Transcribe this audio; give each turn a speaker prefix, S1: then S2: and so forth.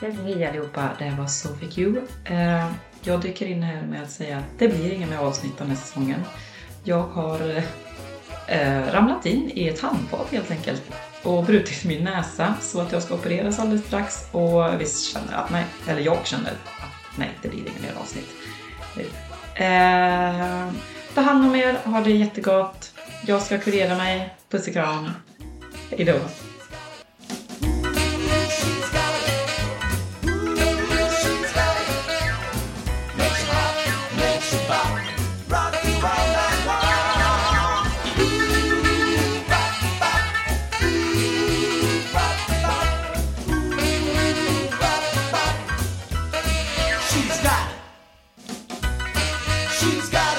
S1: Hej allihopa, det här var Sophie eh, Q. Jag dyker in här med att säga att det blir inga mer avsnitt den här säsongen. Jag har eh, eh, ramlat in i ett handfat helt enkelt och brutit min näsa så att jag ska opereras alldeles strax och visst känner att nej, eller jag känner att nej, det blir inga mer avsnitt. Eh, ta hand om er, ha det jättegott. Jag ska kurera mig. Puss och kram. Hejdå. she's got